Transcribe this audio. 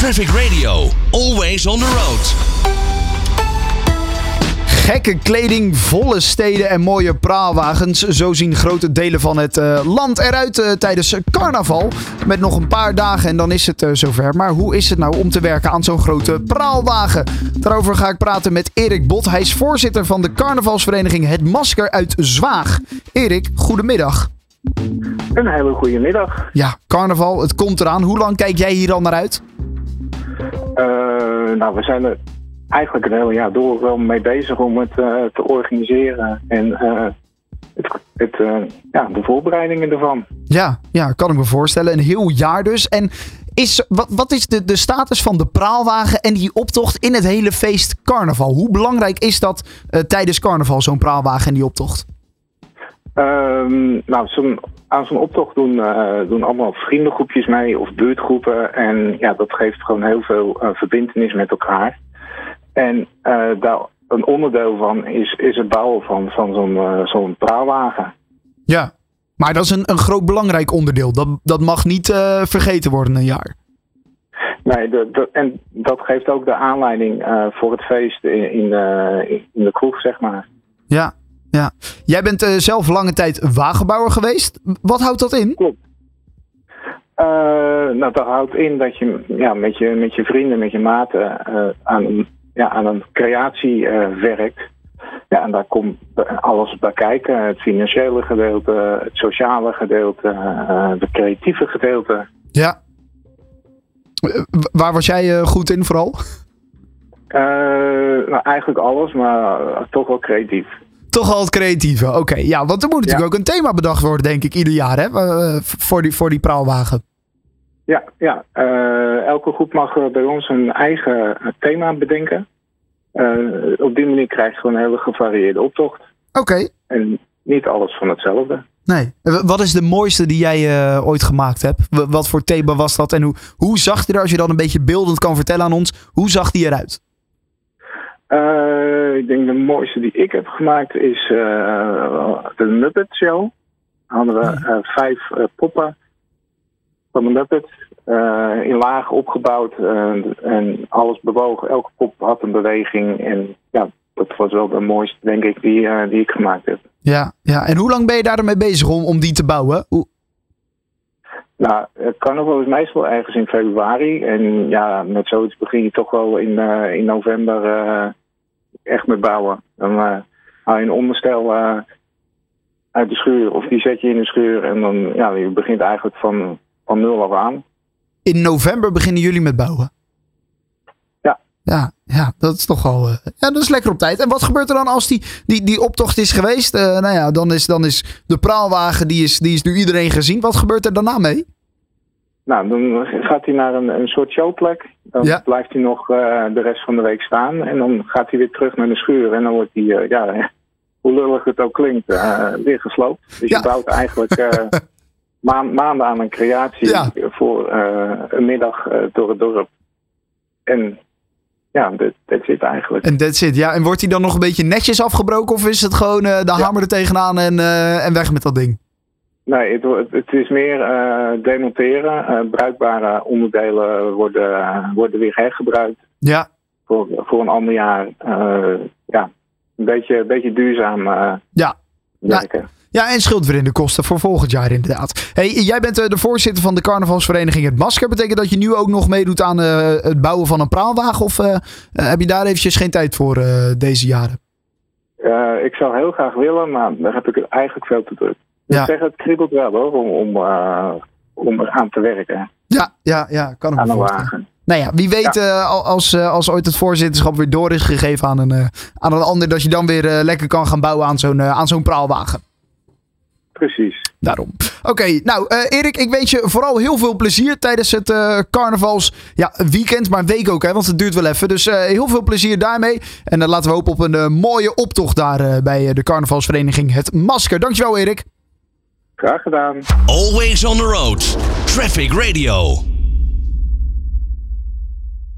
Traffic Radio, always on the road. Gekke kleding, volle steden en mooie praalwagens. Zo zien grote delen van het eh, land eruit eh, tijdens carnaval. Met nog een paar dagen en dan is het eh, zover. Maar hoe is het nou om te werken aan zo'n grote praalwagen? Daarover ga ik praten met Erik Bot. Hij is voorzitter van de carnavalsvereniging Het Masker uit Zwaag. Erik, goedemiddag. Een hele goede middag. Ja, carnaval, het komt eraan. Hoe lang kijk jij hier al naar uit? Eh, nou, we zijn er eigenlijk een hele jaar door wel mee bezig om het eh, te organiseren. En eh, het, het, ja, de voorbereidingen ervan. Ja, ja, kan ik me voorstellen. Een heel jaar dus. En is, wat, wat is de, de status van de praalwagen en die optocht in het hele feest carnaval? Hoe belangrijk is dat tijdens carnaval, zo'n praalwagen en die optocht? Ehm, nou, zo'n, aan zo'n optocht doen, eh, doen allemaal vriendengroepjes mee of buurtgroepen. En ja, dat geeft gewoon heel veel eh, verbindenis met elkaar. En eh, daar, een onderdeel van is, is het bouwen van, van zo'n, zo'n praalwagen. Ja. Maar dat is een, een groot belangrijk onderdeel. Dat, dat mag niet vergeten worden een jaar. Nee, de, de- en dat geeft ook de aanleiding voor het feest in, in, eh, in de kroeg, zeg maar. Ja, ja. Jij bent eh, zelf lange tijd wagenbouwer geweest. Wat houdt dat in? Klopt. Eh, nou, dat houdt in dat je, ja, met, je met je vrienden, met je maten eh, aan, een- ja, aan een creatie werkt. Ja, en daar komt alles bij kijken. Het financiële gedeelte, het sociale gedeelte, het creatieve gedeelte. Ja. Waar was jij goed in vooral? Nou, eigenlijk alles, maar toch wel creatief. Toch al het creatieve. Oké, ja, want er moet natuurlijk Ja. ook een thema bedacht worden, denk ik, ieder jaar, hè? eh, voor, die, voor die praalwagen. Ja, ja. eh, elke groep mag eh, bij ons een eigen thema bedenken. Op die manier krijg je gewoon een hele gevarieerde optocht. Oké. En niet alles van hetzelfde. Nee. Wat is de mooiste die jij ooit gemaakt hebt? Wat voor thema was dat? En hoe, hoe zag die er, als je dan een beetje beeldend kan vertellen aan ons, hoe zag die eruit? Eh, ik denk de mooiste die ik heb gemaakt is eh, de Muppet Show. Hadden we eh, vijf poppen van de Muppet in laag opgebouwd en alles bewoog. Elke pop had een beweging en ja, dat was wel de mooiste denk ik die, die ik gemaakt heb. Ja, ja. En hoe lang ben je daarmee bezig om, om die te bouwen? Hoe- Nou, het carnaval is meestal ergens in februari. En ja, met zoiets begin je toch wel in, in november echt met bouwen. Dan eh, haal je een onderstel eh, uit de schuur of die zet je in de schuur. En dan, ja, je begint eigenlijk van, van nul af aan. In november beginnen jullie met bouwen? Ja. Ja, ja dat is toch wel... eh, ja, dat is lekker op tijd. En wat gebeurt er dan als die, die, die optocht is geweest? Eh, nou ja, dan is, dan is de praalwagen, die is, die is nu iedereen gezien. Wat gebeurt er daarna mee? Nou, dan gaat hij naar een, een soort showplek. Dan Ja. blijft hij nog eh, de rest van de week staan. En dan gaat hij weer terug naar de schuur. En dan wordt hij, eh, ja, hoe lullig het ook klinkt, eh, weer gesloopt. Dus Ja. je bouwt eigenlijk maan- maanden aan een creatie Ja. voor een middag door het dorp. En ja, dat dat zit eigenlijk. En that's it. Ja, en wordt hij dan nog een beetje netjes afgebroken? Of is het gewoon de hamer er tegenaan en, en weg met dat ding? Nee, het, het is meer eh, demonteren. Eh, bruikbare onderdelen worden, worden weer hergebruikt. Ja, voor, voor een ander jaar eh, ja, een beetje, een beetje duurzaam eh, ja. werken. Ja, en scheelt weer in de kosten voor volgend jaar inderdaad. Hey, jij bent eh, de voorzitter van de carnavalsvereniging Het Masker. Betekent dat je nu ook nog meedoet aan eh, het bouwen van een praalwagen? Of eh, eh, heb je daar eventjes geen tijd voor eh, deze jaren? Eh, ik zou heel graag willen, maar daar heb ik eigenlijk veel te druk. Ja. zeg, het kriebelt wel hoor, om, om, eh, om eraan te werken Ja, ja, ja, kan ik me aan een voorstellen. wagen. Nou ja, wie weet eh, al- als, eh, als ooit het voorzitterschap weer door is gegeven aan een, aan een ander... dat je dan weer lekker kan gaan bouwen aan zo'n aan zo'n praalwagen. Precies. Daarom. Oké, nou Erik, ik wens je vooral heel veel plezier tijdens het carnavals ja, weekend, maar een week ook, hè, want het duurt wel even. Dus heel veel plezier daarmee. En dan laten we hopen op een mooie optocht daar bij de carnavalsvereniging Het Masker. Dankjewel Erik. Graag gedaan. Always on the road. Traffic Radio.